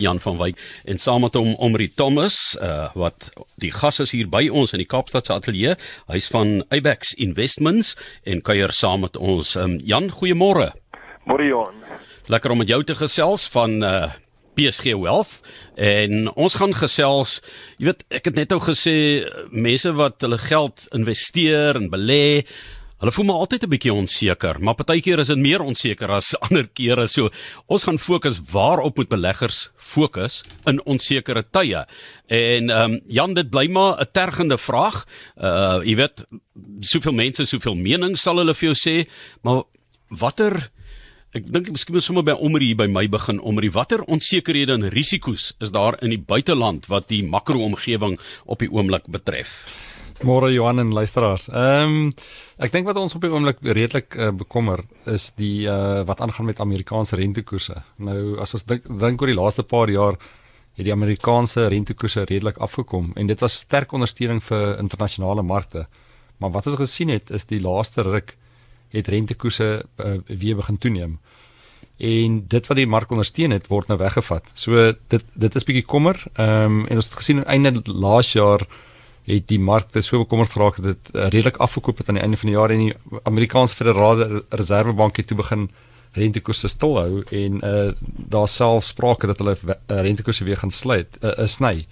Jan van Wyk en saam met hom Omri Thomas uh, wat die gas is hier by ons in die Kaapstad se ateljee. Hy's van Ibex Investments en kuier saam met ons. Um, Jan, goeiemôre. Môre Jan. Lekker om met jou te gesels van uh, PSG Wealth en ons gaan gesels. Jy weet, ek het net ou gesê mense wat hulle geld investeer en belê Hulle voel maar altyd 'n bietjie onseker, maar partykeer is dit meer onseker as ander kere. So ons gaan fokus waarop moet beleggers fokus in onsekere tye. En ehm um, Jan, dit bly maar 'n tergende vraag. Uh jy weet, soveel mense, soveel menings sal hulle vir jou sê, maar watter Ek dink miskien moet sommer by omre hier by my begin omre watter onsekerhede en risiko's is daar in die buiteland wat die makro-omgewing op die oomblik betref. Môre Johan en luisteraars. Ehm um, ek dink wat ons op die oomblik redelik uh, bekommer is die uh, wat aangaan met Amerikaanse rentekoerse. Nou as ons dink dink oor die laaste paar jaar het die Amerikaanse rentekoerse redelik afgekom en dit was sterk ondersteuning vir internasionale markte. Maar wat ons gesien het is die laaste ruk het rentekoerse uh, weer begin toeneem. En dit wat die mark ondersteun het word nou weggevat. So dit dit is bietjie kommer. Ehm um, en ons het gesien einde laas jaar het die markte so bekommerd geraak dat dit uh, redelik afgekoop het aan die einde van die jaar en die Amerikaanse Federale Reservebank het toe begin rentekoerse stilhou en uh, daar self sprake dat hulle uh, rentekoerse weer gaan sluit uh, uh, sny.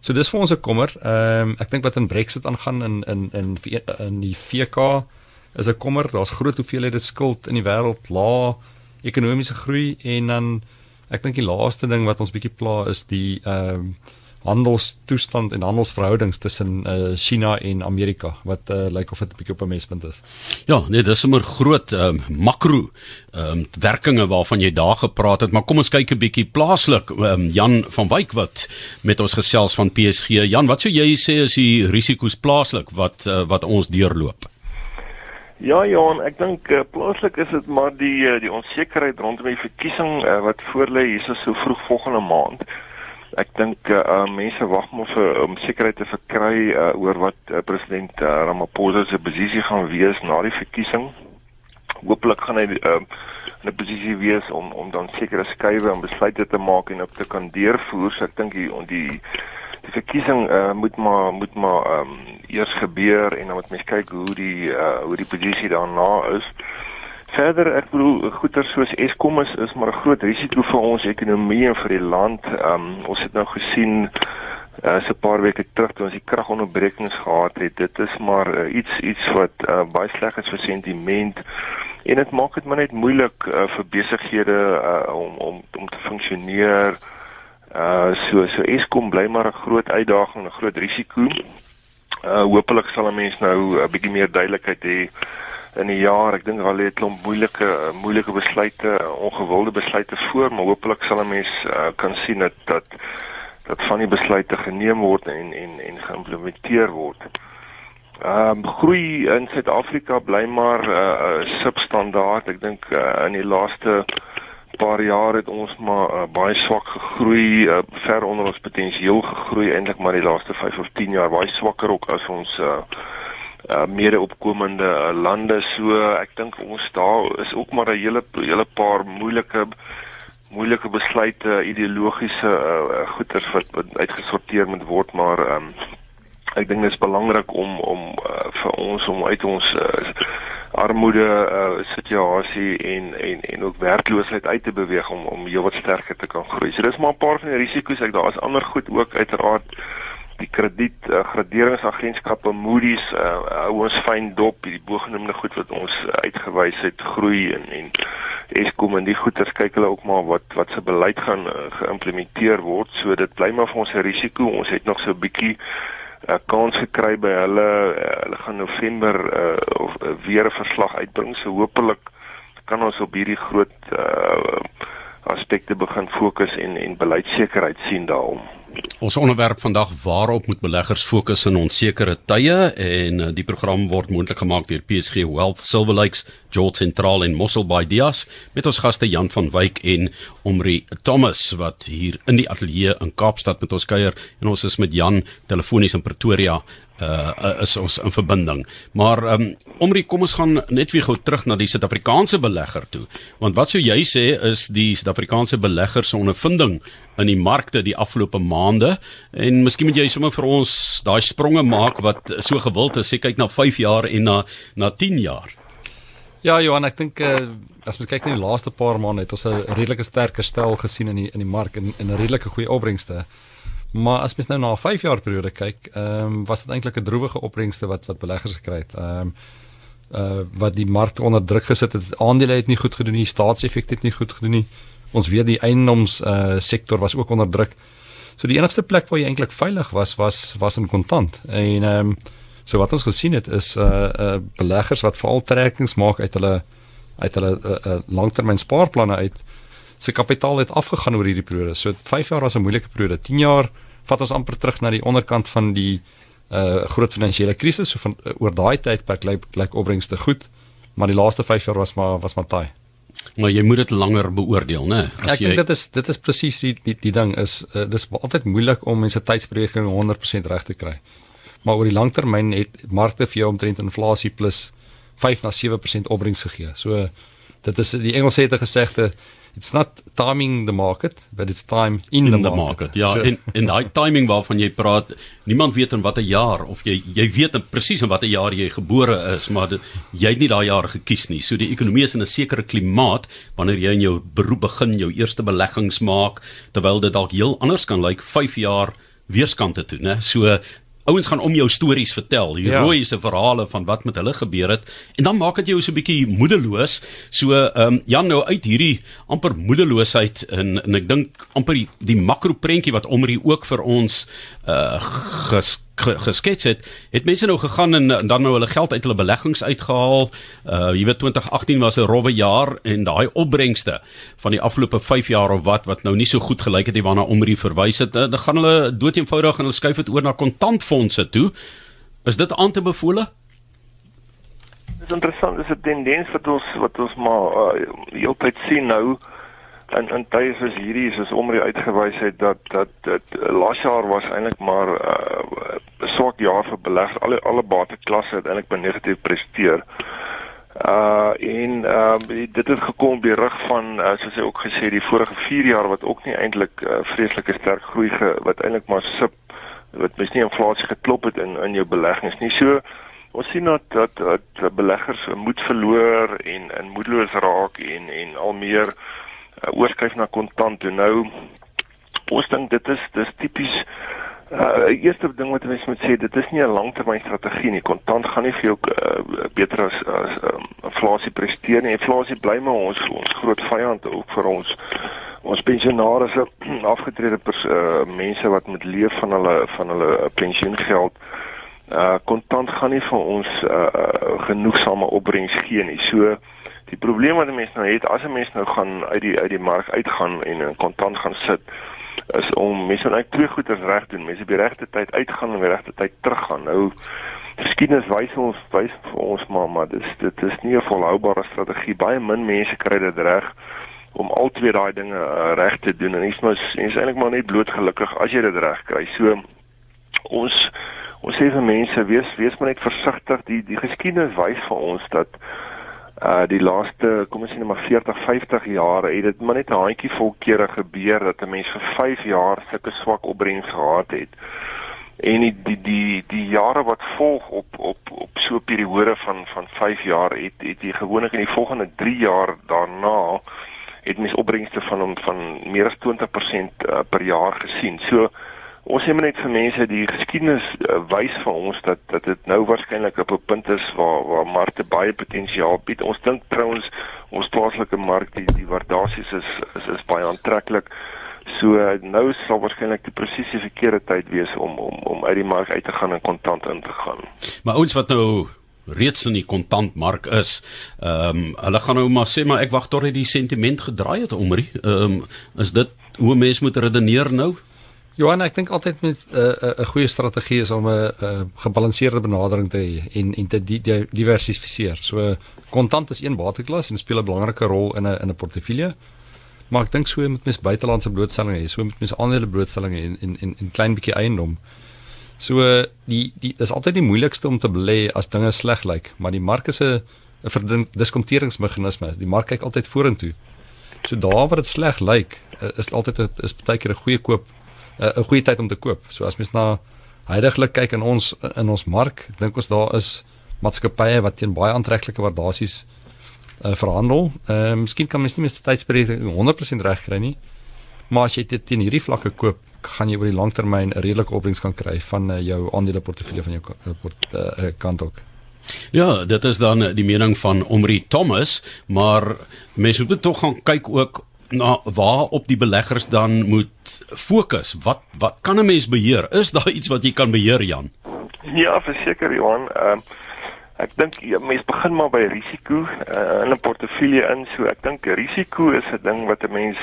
So dis vir ons 'n kommer. Ehm um, ek dink wat in Brexit aangaan in in in in die VK is 'n kommer. Daar's groot hoeveelhede skuld in die wêreld, lae ekonomiese groei en dan ek dink die laaste ding wat ons bietjie pla is die ehm um, handelstoestand en handelsverhoudings tussen uh, China en Amerika wat uh, lyk of dit 'n bietjie op 'n mespunt is. Ja, nee, dis sommer groot um, makro ehm um, werkinge waarvan jy daar gepraat het, maar kom ons kyk 'n bietjie plaaslik. Um, Jan van Wyk wat met ons gesels van PSG. Jan, wat sou jy sê is die risiko's plaaslik wat uh, wat ons deurloop? Ja, Johan, ek dink uh, plaaslik is dit maar die uh, die onsekerheid rondom die verkiesing uh, wat voorlê hier so vroeg volgende maand ek dink uh, uh, mense wag maar vir om sekerheid te verkry uh, oor wat uh, president uh, Ramaphosa se posisie gaan wees na die verkiesing. Hooplik gaan hy uh, in 'n posisie wees om om dan sekere skuwe en besluite te maak en op te kan deurvoer. So ek dink die die die verkiesing uh, moet maar moet maar um, eers gebeur en dan moet mens kyk hoe die uh, hoe die posisie daarna is. Verder, ek bedoel goeder soos Eskom is is maar 'n groot risiko vir ons ekonomie en vir die land. Um, ons het nou gesien uh, so 'n paar weke terug toe ons die kragonderbrekings gehad het. Dit is maar uh, iets iets wat uh, baie sleg is vir sentiment en dit maak dit maar net moeilik uh, vir besighede uh, om om om te funksioneer. Uh so so Eskom bly maar 'n groot uitdaging 'n groot risiko. Uh hopelik sal 'n mens nou 'n bietjie meer duidelikheid hê in die jaar. Ek dink al het klomp moeilike moeilike besluite, ongewilde besluite voor, maar hopelik sal 'n mens uh, kan sien dat dat dat van die besluite geneem word en en en geïmplementeer word. Ehm um, groei in Suid-Afrika bly maar 'n uh, uh, substandaard. Ek dink uh, in die laaste paar jaar het ons maar uh, baie swak gegroei, uh, ver onder ons potensiaal gegroei eintlik maar die laaste 5 of 10 jaar baie swakker ook as ons uh, uh, mede opkomende uh, lande so ek dink ons daar is ook maar 'n hele hele paar moeilike moeilike besluite ideologiese uh, goeters wat, wat uitgesorteer moet word maar um, ek dink dit is belangrik om om uh, vir ons om uit ons uh, armoede uh, situasie en en en ook werkloosheid uit te beweeg om om heelwat sterker te kan groei. So dis maar 'n paar van die risiko's ek daar is ander goed ook uiteraard die krediet uh, graderingsagentskappe Moody's uh, hou ons fyn dop hierdie bogenoemde goed wat ons uitgewys het groei en en Eskom en die goeters kyk hulle ook maar wat wat se beleid gaan uh, geïmplementeer word. So dit bly maar vir ons 'n risiko. Ons het nog so 'n bietjie 'n uh, kans gekry by hulle. Uh, hulle gaan November uh, of uh, weer 'n verslag uitbring. So hopelik kan ons op hierdie groot uh, aspekte begin fokus en en beleidsekerheid sien daaroor Ons onderwerp vandag waarop moet beleggers fokus in onsekere tye en eh, die program word moontlik gemaak deur PSG Wealth Silver Lakes George Sentraal en Mosselbaai Dias met ons gaste Jan van Wyk en Omri Thomas wat hier in die ateljee in Kaapstad met ons kuier. En ons is met Jan telefonies in Pretoria uh is ons in verbinding. Maar um, Omri, kom ons gaan net weer gou terug na die Suid-Afrikaanse belegger toe. Want wat sou jy sê is die Suid-Afrikaanse belegger se ondervinding in die markte die afgelope maande en miskien moet jy sommer vir ons daai spronge maak wat so gewild is, sê kyk na 5 jaar en na na 10 jaar. Ja, Johan, ek dink uh, as mens kyk na die laaste paar maande het ons 'n redelike sterk herstel gesien in die in die mark en 'n redelike goeie opbrengste. Maar as mens nou na 'n 5 jaar periode kyk, ehm um, was dit eintlik 'n droewige opbrengste wat wat beleggers gekry het. Ehm um, uh wat die mark onder druk gesit het. Aandele het nie goed gedoen nie, staatseffekte het nie goed gedoen nie. Ons weet die eiendoms uh sektor was ook onder druk. So die enigste plek waar jy eintlik veilig was was was in kontant. En ehm um, so wat ons gesien het is uh uh beleggers wat veral trekkings maak uit hulle uit hulle uh, uh langtermyn spaarplanne uit se kapitaal het afgegaan oor hierdie periode. So 5 jaar was 'n moeilike periode. 10 jaar vat ons amper terug na die onderkant van die uh groot finansiële krisis. So van uh, oor daai tydperk lyk lyk opbrengste goed, maar die laaste 5 jaar was maar was maar taai. Maar jy moet dit langer beoordeel, né? Ek jy... dink dit is dit is presies die, die die ding is uh, dis altyd moeilik om mense tydsberekening 100% reg te kry. Maar oor die langtermyn het markte vir jou omtrent inflasie plus 5 na 7% opbrengs gegee. So dit is die Engelse het 'n gesegde it's not timing the market but it's time in, in the, the market. market. Ja, so, en en daai timing waarvan jy praat, niemand weet in watter jaar of jy jy weet presies in watter jaar jy gebore is, maar dit, jy het nie daai jaar gekies nie. So die ekonomie is in 'n sekere klimaat wanneer jy in jou beroep begin, jou eerste beleggings maak, terwyl dit dalk heel anders kan lyk like, 5 jaar weerskante toe, né? So ouens gaan om jou stories vertel, die ja. verhale van wat met hulle gebeur het en dan maak dit jou so 'n bietjie moedeloos. So ehm um, Jan nou uit hierdie amper moedeloosheid en en ek dink amper die, die makro prentjie wat omrie ook vir ons uh ges, geskets het, het mense nou gegaan en, en dan nou hulle geld uit hulle beleggings uitgehaal. Uh jy weet 2018 was 'n rowwe jaar en daai opbrengste van die afgelope 5 jaar of wat wat nou nie so goed gelyk het nie waarna Omri verwys het. Uh, dan gaan hulle doeteenvoudig en hulle skuif dit oor na kontantfondse toe. Is dit aan te bevole? Dit is interessant, dis 'n tendens wat ons wat ons maar uh, heeltyd sien nou in in tye soos hierdie soos Omri uitgewys het dat dat uh, laas jaar was eintlik maar 'n uh, swak jaar vir beleggers alle alle bateklasse het eintlik negatief presteer. Uh en uh dit het gekom by rug van uh, soos hy ook gesê die vorige 4 jaar wat ook nie eintlik uh, vreeslike sterk groei ge, wat eintlik maar sip wat mens nie inflasie geklop het in in jou beleggings nie. So ons sien dat dat, dat beleggers moed verloor en in moedeloos raak en en al meer oorskuif na kontant toe. Nou ons dink dit is dis tipies uh eerste ding wat mense moet sê, dit is nie 'n langtermynstrategie nie. Kontant gaan nie vir jou uh, beter as as um, inflasie presteer nie. Inflasie bly maar ons ons groot vyand ook vir ons ons pensionaars afgetrede pers, uh, mense wat moet leef van hulle van hulle pensioengeld. Uh kontant gaan nie vir ons uh genoegsame opbrengs gee nie. So Die probleem wat mense nou het, as 'n mens nou gaan uit die uit die mark uitgaan en in kontant gaan sit, is om mense net twee goeders reg doen. Mense op die regte tyd uitgaan en op die regte tyd teruggaan. Nou geskiedenis wys ons wys vir ons maar maar dis dit is nie 'n volhoubare strategie. Baie min mense kry dit reg om al twee daai dinge uh, reg te doen en iets mos is eintlik maar net bloot gelukkig as jy dit reg kry. So ons ons sê vir mense wees wees maar net versigtig. Die die geskiedenis wys vir ons dat uh die laaste kom ons sê net maar 40 50 jaar het dit maar net 'n handjie vol kere gebeur dat 'n mens vir 5 jaar sulke swak opbrengs gehad het. En die die die die jare wat volg op op op so 'n periode van van 5 jaar het het jy gewoonlik in die volgende 3 jaar daarna het mens opbrengste van van meer as 20% uh, per jaar gesien. So ons sê net vir mense die geskiedenis uh, wys vir ons dat dat dit nou waarskynlik op 'n punt is waar waar markte baie potensiaal bied. Ons dink trouens ons plaaslike mark die die waardasies is is is baie aantreklik. So uh, nou sal waarskynlik die presiese verkeerde tyd wees om om om uit die mark uit te gaan en kontant in te gaan. Maar ons wat nou reeds in die kontantmark is. Ehm um, hulle gaan nou maar sê maar ek wag tot hy die sentiment gedraai het omrie. Ehm um, is dit hoe mense moet redeneer nou? Johan, ek dink altyd met 'n uh, 'n uh, goeie strategie is om 'n uh, gebalanseerde benadering te hê en en te di di diversifiseer. So kontant is een bateklas en speel 'n belangrike rol in 'n in 'n portefeulje. Maar ek dink so met mens buitelandse blootstellings hê, so met mens aandele blootstellings en en en 'n klein bietjie eiendom. So die die is altyd die moeilikste om te belê as dinge sleg lyk, maar die mark is 'n 'n verdiskonteringsmeganisme. Die mark kyk altyd vorentoe. So daar waar dit sleg lyk, is dit altyd 'n is baie keer 'n goeie koop 'n goeie tyd om te koop. So as mens na heidaglik kyk in ons in ons mark, dink ons daar is maatskappye wat teen baie aantreklike waardasies uh, verhandel. Ehm uh, miskien kan mens nie meer tydsberekening 100% reg kry nie. Maar as jy dit teen hierdie vlakke koop, gaan jy oor die langtermyn 'n redelike opbrengs kan kry van uh, jou aandeleportefeulje van jou uh, port, uh, kant ook. Ja, dit is dan die mening van Omri Thomas, maar mense moet tog gaan kyk ook na waar op die beleggers dan moet fokus. Wat wat kan 'n mens beheer? Is daar iets wat jy kan beheer, Jan? Ja, verseker Johan. Uh, ek dink ja, mense begin maar by risiko uh, in 'n portefeulje in. So ek dink risiko is 'n ding wat 'n mens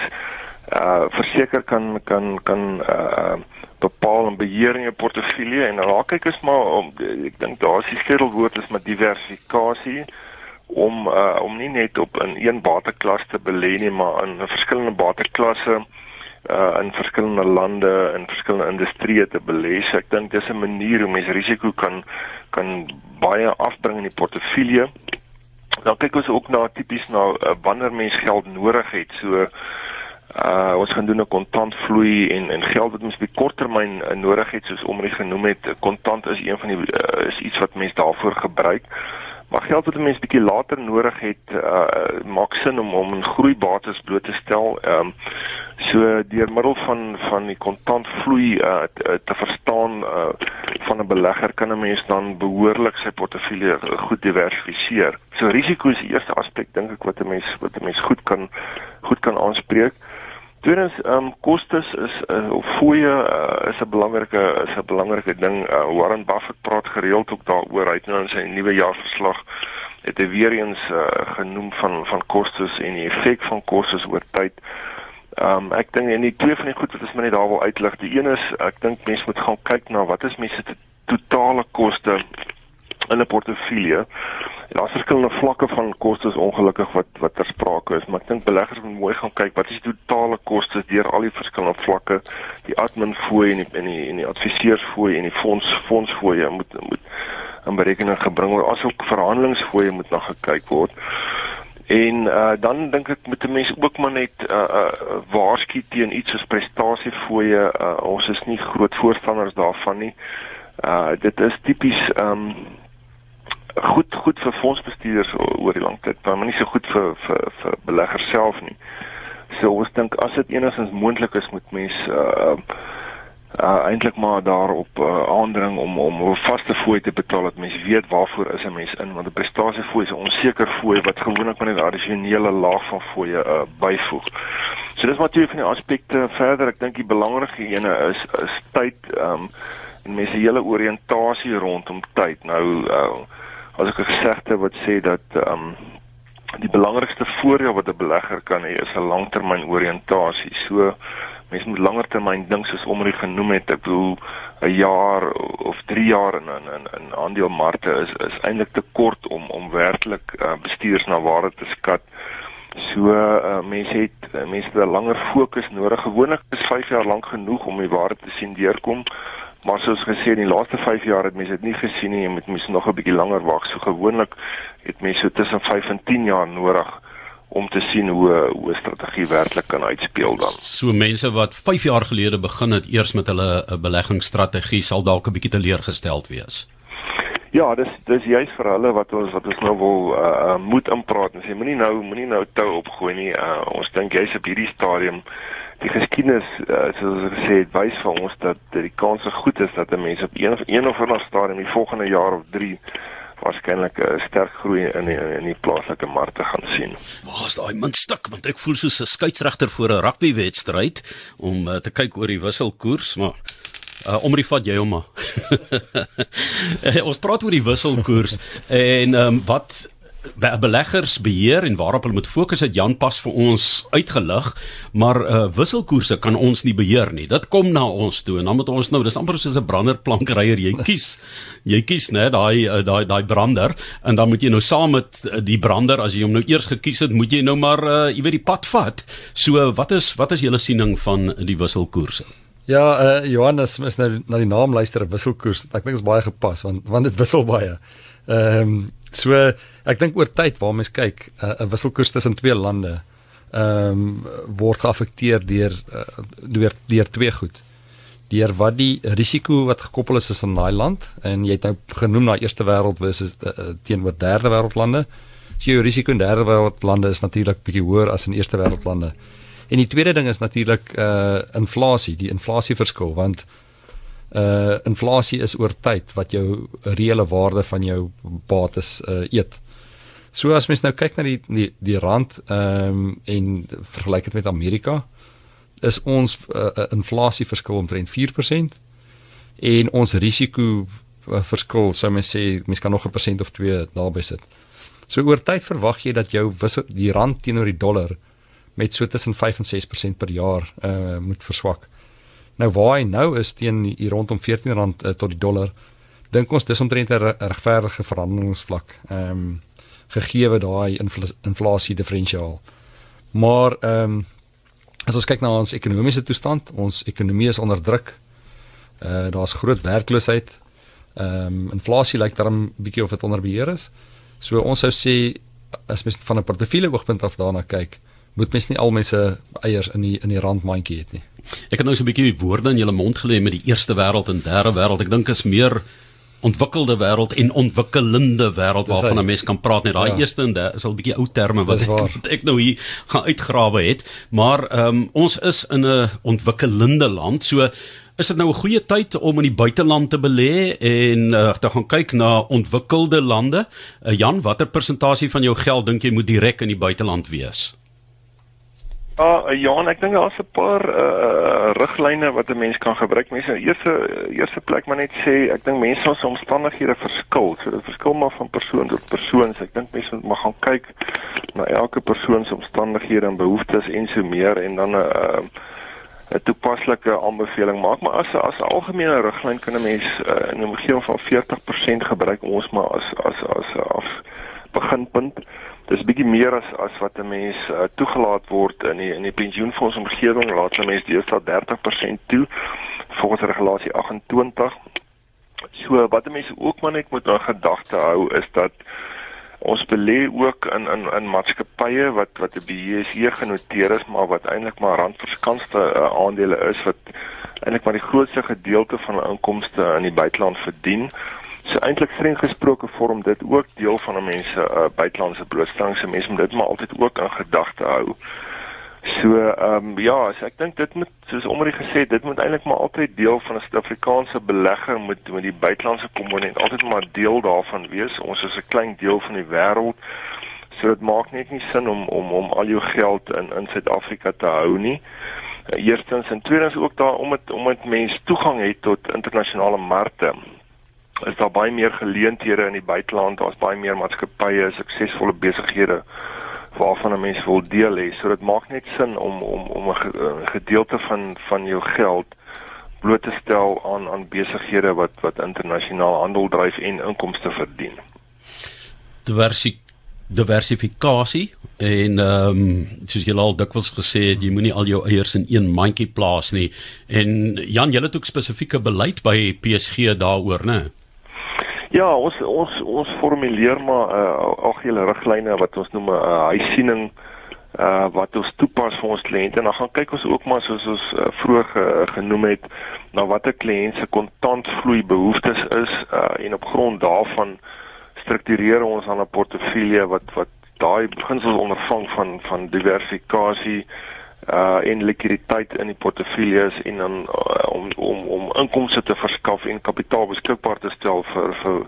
uh verseker kan kan kan uh bepaal en beheer in jou portefeulje en raak kyk is maar om ek dink daar is die sleutelwoord is maar diversifikasie om uh, om nie net op in een bateklas te belê nie, maar in verskillende bateklasse uh in verskillende lande en verskillende industrieë te belê. So ek dink dis 'n manier hoe mens risiko kan kan baie afbring in die portefeulje. Dan kyk ons ook na tipies na uh, wanneer mens geld nodig het. So uh ons gaan doen 'n kontantvloei en en geld wat ons op korttermyn uh, nodig het soos omre genoem het. Kontant is een van die uh, is iets wat mense daarvoor gebruik. Uh Maar geld wat 'n mens bietjie later nodig het, uh maak sin om om 'n groeibates bloot te stel. Ehm um, so deur middel van van die kontantvloei uh te, te verstaan uh van 'n belegger kan 'n mens dan behoorlik sy portefeulje goed diversifiseer. So risiko is die eerste aspek dink ek wat 'n mens wat 'n mens goed kan goed kan aanspreek. Tweedens, ehm um, kostes is uh, of fooie uh, is 'n belangrike is 'n belangrike ding. Uh, Warren Buffett praat gereeld ook daaroor uit nou in sy nuwe jaarverslag het hy weer eens uh, genoem van van kostes en die effek van kostes oor tyd. Ehm um, ek dink en die twee van die goed wat ons net daar wil uitlig. Die een is ek dink mense moet gaan kyk na wat is mense se totale koste in 'n portefeulje. Daar's verskillende vlakke van kostes ongelukkig wat wat ter sprake is, maar ek dink beleggers moet mooi gaan kyk wat is die totale kostes deur al die verskillende vlakke, die admin fooi en die en die, die adviseurs fooi en die fonds fonds fooi moet moet in berekening gebring word asook verhandelingsfooi moet na gekyk word. En uh dan dink ek met 'n mens ook maar net uh uh waarsku teen iets soos prestasiefooie. Uh ons is nie groot voorstanders daarvan nie. Uh dit is tipies um goed goed vir fondsbestuurders oor die lang tyd, maar nie so goed vir vir vir beleggers self nie. So ons dink as dit enigstens moontlik is met mense uh uh eintlik maar daarop uh, aandring om om 'n vaste fooi te betaal dat mense weet waarvoor is 'n mens in want 'n prestasiefooi is 'n onseker fooi wat gewoonlik met 'n addisionele laag van fooie uh byvoeg. So dis wat twee van die aspekte verder ek dink die belangrike ene is is tyd um en mense hele oriëntasie rondom tyd. Nou uh as ek 'n gesegde wat sê dat ehm um, die belangrikste voordeel wat 'n belegger kan hê is 'n langtermyn oriëntasie. So mense moet langer termyn dink soos omre genoem het. Ek bedoel 'n jaar of 3 jaar in in in, in aandelemarkte is is eintlik te kort om om werklik uh, bestuurs na waarde te skat. So uh, mense het mense het 'n langer fokus nodig. Gewoonlik is 5 jaar lank genoeg om die waarde te sien deurkom. Maar soos gesê in die laaste 5 jaar het mense dit nie gesien nie, met mense nog 'n bietjie langer wag. So gewoonlik het mense so tussen 5 en 10 jaar nodig om te sien hoe hoe 'n strategie werklik kan uitspeel dan. So mense wat 5 jaar gelede begin het eers met hulle 'n beleggingsstrategie sal dalk 'n bietjie teleurgesteld wees. Ja, dis dis juist vir hulle wat ons wat ons nou wil uh, uh moet inpraat en sê moenie nou moenie nou tou opgooi nie. Uh, ons dink jy's op hierdie stadium die geskiedenis uh, soos ek gesê het wys vir ons dat die kans so goed is dat 'n mens op een of een of ander stadium die volgende jaar of 3 waarskynlik 'n uh, sterk groei in die, in die plaaslike markte gaan sien. Waar is daai muntstuk want ek voel soos 'n skeieregter voor 'n rugbywedstryd om uh, te kyk oor die wisselkoers, maar uh, omrie vat jy hom maar. ons praat oor die wisselkoers en um, wat beleggersbeheer en waarop hulle moet fokus het Jan pas vir ons uitgelig, maar uh wisselkoerse kan ons nie beheer nie. Dit kom na ons toe en dan moet ons nou, dis amper soos 'n branderplankryer, jy kies jy kies net daai uh, daai daai brander en dan moet jy nou saam met uh, die brander as jy hom nou eers gekies het, moet jy nou maar uh jy weet die pad vat. So wat is wat is julle siening van die wisselkoerse? Ja, uh Johannes is nou na die naam luister 'n wisselkoers. Ek dink dit is baie gepas want want dit wissel baie. Ehm um, so ek dink oor tyd waar mens kyk, 'n uh, wisselkoers tussen twee lande ehm um, word geaffekteer deur uh, deur deur twee goed. Deur wat die risiko wat gekoppel is is in daai land en jy het nou genoem na eerste wêreld versus uh, teenoor derde wêreld lande. So jou risiko in derde wêreld lande is natuurlik bietjie hoër as in eerste wêreld lande. En die tweede ding is natuurlik uh inflasie, die inflasieverskil want uh inflasie is oor tyd wat jou reële waarde van jou bates uh eet. So as mens nou kyk na die die, die rand ehm um, en vergelyk dit met Amerika is ons uh, inflasieverskil omtrent 4% en ons risiko verskil sou mens sê mens kan nog 'n persent of 2 naby sit. So oor tyd verwag jy dat jou wissel, die rand teenoor die dollar met so tussen 5 en 6% per jaar uh moet verswak. Nou waar hy nou is teen hier rondom R14 uh, tot die dollar, dink ons dis omtrent 'n regverdige verhandelingsvlak. Ehm um, gegee wat daai infl inflasie diferensiaal. Maar ehm um, as ons kyk na ons ekonomiese toestand, ons ekonomie is onder druk. Uh daar's groot werkloosheid. Ehm um, inflasie lyk darm bietjie of dit onder beheer is. So ons sou sê as mens van 'n portefeulje oogpunt af daarna kyk, moet mens nie al mense eiers in die in die randmandjie het nie. Ek het nou so 'n bietjie woorde in julle mond gelê met die eerste wêreld en derde wêreld. Ek dink is meer ontwikkelde wêreld en ontwikkelende wêreld waarvan 'n mens kan praat. Net daai ja. eerste en daai is al 'n bietjie ou terme wat ek, ek nou hier gaan uitgrawe het. Maar um, ons is in 'n ontwikkelende land. So is dit nou 'n goeie tyd om in die buiteland te belê en uh, te gaan kyk na ontwikkelde lande? Uh, Jan watter persentasie van jou geld dink jy moet direk in die buiteland wees Ah, uh, ja, ek dink daar's 'n paar uh riglyne wat 'n mens kan gebruik. Mense eerste eerste plek maar net sê, ek dink mense se omstandighede verskil. So dit verskil maar van persoon tot persoon. So ek dink mense moet maar gaan kyk na elke persoon se omstandighede en behoeftes en so meer en dan 'n uh, 'n toepaslike aanbeveling maak. Maar as as 'n algemene riglyn kan 'n mens uh, in 'n omgewing van 40% gebruik ons maar as as as as beginpunt dis bietjie meer as as wat 'n mens uh, toegelaat word in die in die pensioenfonds omgewing laat 'n mens deesdae 30% toe volgens regulasie 28 so wat 'n mens ook maar net moet in gedagte hou is dat ons belê ook in in in maatskappye wat wat 'n BSE genoteer is maar wat eintlik maar randverskanste uh, aandele is wat eintlik maar die grootste gedeelte van hulle inkomste in die buiteland verdien So eintlik streng gesproke vorm dit ook deel van 'n mens se uh, buitelandse blootstelling. Se mens moet dit maar altyd ook in gedagte hou. So ehm um, ja, so ek dink dit moet soos omre gesê, dit moet eintlik maar altyd deel van 'n Suid-Afrikaanse belegger moet met die buitelandse komponent altyd maar deel daarvan wees. Ons is 'n klein deel van die wêreld. So dit maak net nie sin om om om al jou geld in in Suid-Afrika te hou nie. Eerstens en tweedens ook daar om dit om dit mense toegang het tot internasionale markte is daar baie meer geleenthede in die buiteland, daar's baie meer maatskappye, suksesvolle besighede waarvan 'n mens wil deel hê. So dit maak net sin om om om 'n gedeelte van van jou geld bloot te stel aan aan besighede wat wat internasionaal handel dryf en inkomste verdien. Diversi diversifikasie en ehm um, soos jy al dikwels gesê het jy moenie al jou eiers in een mandjie plaas nie en Jan jy het ook spesifieke beleid by PSG daaroor nê Ja, ons ons ons formuleer maar 'n uh, algehele riglyne wat ons noem 'n uh, huisiening uh wat ons toepas vir ons kliënte. En dan gaan kyk ons ook maar soos ons uh, vroeër uh, genoem het na watter kliënt se kontantvloei behoeftes is uh en op grond daarvan struktureer ons aan 'n portefeulje wat wat daai beginsels ondervang van van diversifikasie uh en likwiditeit in die portefeuilles en dan uh, om om om inkomste te verskaf en kapitaal beskikbaar te stel vir vir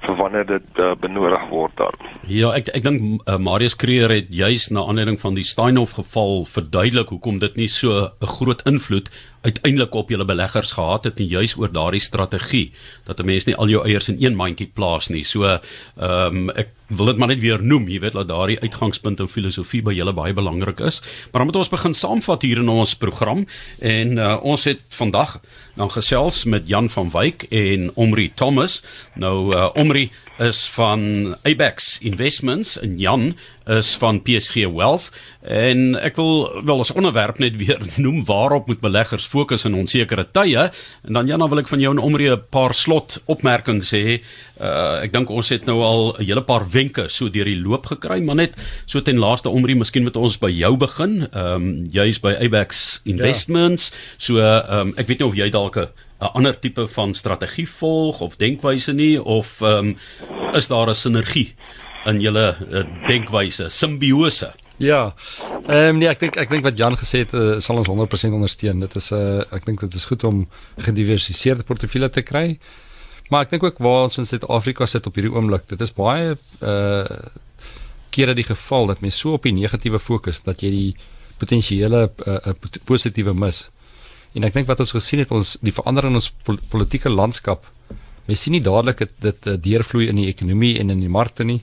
vir wanneer dit uh, benodig word dan. Ja, ek ek dink uh, Marius Kreer het juis na aanleiding van die Steinhoff geval verduidelik hoekom dit nie so 'n groot invloed uiteindelik op julle beleggers gehad het nie juis oor daardie strategie dat 'n mens nie al jou eiers in een mandjie plaas nie. So ehm um, ek wil dit maar net weer noem, jy weet dat daardie uitgangspunt in filosofie by julle baie belangrik is. Maar dan moet ons begin saamvat hier in ons program en uh, ons het vandag dan gesels met Jan van Wyk en Omri Thomas. Nou uh, Omri is van Abex Investments en Jan is van PSG Wealth en ek wil wel as onderwerp net weer noem waarop moet beleggers fokus in onsekere tye en dan Jan dan wil ek van jou en Omri 'n paar slot opmerkings sê. Uh, ek dink ons het nou al 'n hele paar wenke so deur die loop gekry, maar net so ten laaste Omri, miskien moet ons by jou begin. Ehm um, jy's by Abex Investments. Ja. So ehm um, ek weet nie of jy dalk 'n 'n ander tipe van strategie volg of denkwyse nie of ehm um, is daar 'n sinergie in julle uh, denkwyse, simbiose? Ja. Ehm um, nee, ek dink ek dink wat Jan gesê het uh, sal ons 100% ondersteun. Dit is 'n uh, ek dink dit is goed om gediversifiseerde portefeulje te kry. Maar ek dink ook waar ons in Suid-Afrika sit op hierdie oomblik, dit is baie uh kere die geval dat mense so op die negatiewe fokus dat jy die potensiële uh, uh, positiewe mis. En ek dink wat ons gesien het ons die verandering in ons pol politieke landskap. Mens sien nie dadelik dit dit uh, deurvloei in die ekonomie en in die markte nie.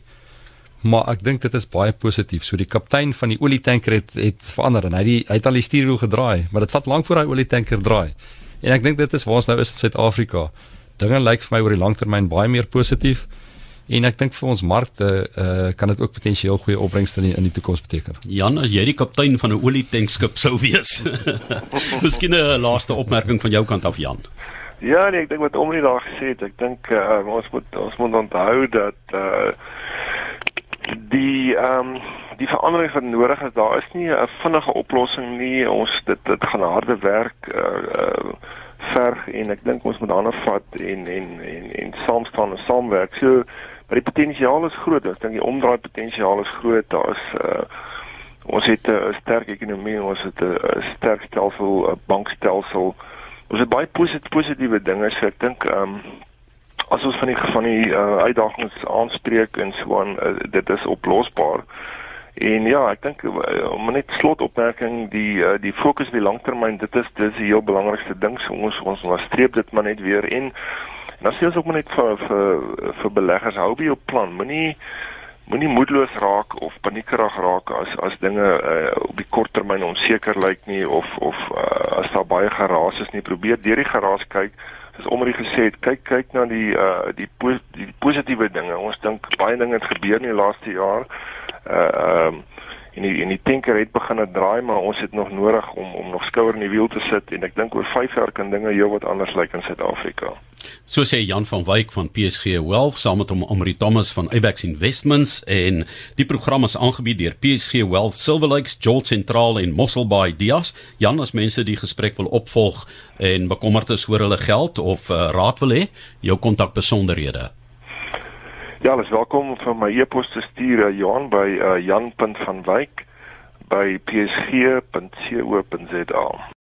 Maar ek dink dit is baie positief. So die kaptein van die olietanker het het verander en hy die, hy het al die stuurwiel gedraai, maar dit vat lank voor hy olietanker draai. En ek dink dit is waar ons nou is in Suid-Afrika. Dinge lyk vir my oor die langtermyn baie meer positief. En ek dink vir ons markte uh, kan dit ook potensieel goeie opbrengste in die, in die toekoms beteken. Jan, as jy die kaptein van 'n olietankskip sou wees. Miskien 'n laaste opmerking van jou kant af Jan. Ja, nee, ek dink wat Omri daar gesê het, ek dink uh, ons moet ons moet onthou dat uh die ehm um, die verandering wat nodig is, daar is nie 'n vinnige oplossing nie. Ons dit dit gaan harde werk uh, uh verg en ek dink ons moet daarna vat en en en en saam staan en saamwerk. So Maar die potensiaal is groot. Ek dink die omdraai potensiaal is groot. Daar is uh ons het 'n uh, sterk ekonomie, ons het 'n uh, sterk stelsel, 'n bankstelsel. Ons het baie positiewe positiewe dinge. So ek dink um as ons van die van die uh, uitdagings aanspreek en so aan uh, dit is oplosbaar. En ja, ek dink om net slotopmerking die uh, die fokus op die langtermyn, dit is dis die heel belangrikste ding. So ons ons streep dit maar net weer en Nou sê ons ook maar net vir vir vir beleggers hou by jou plan. Moenie moenie moedeloos raak of paniekerig raak as as dinge uh, op die kort termyn onseker lyk nie of of uh, as daar baie geraas is nie. Probeer deur die geraas kyk. Soos Omri gesê het, kyk kyk na die uh die pos, die positiewe dinge. Ons dink baie dinge het gebeur in die laaste jaar. Uh ehm um, en die en die tanker het begin draai maar ons het nog nodig om om nog skouer in die wiel te sit en ek dink oor 5 jaar kan dinge heelwat anders lyk in Suid-Afrika. So sê Jan van Wyk van PSG Wealth saam met hom Amri Thomas van Abex Investments en die program is aangebied deur PSG Wealth Silver Lakes, Jolt Central en Mossel Bay Dias. Jan as mense die gesprek wil opvolg en bekommerd is oor hulle geld of uh, raad wil hê, jou kontak besonderhede. Ja, alles welkom vir my e-pos te stuur uh, Johan by uh, jan.vanwyk by psg.co.za.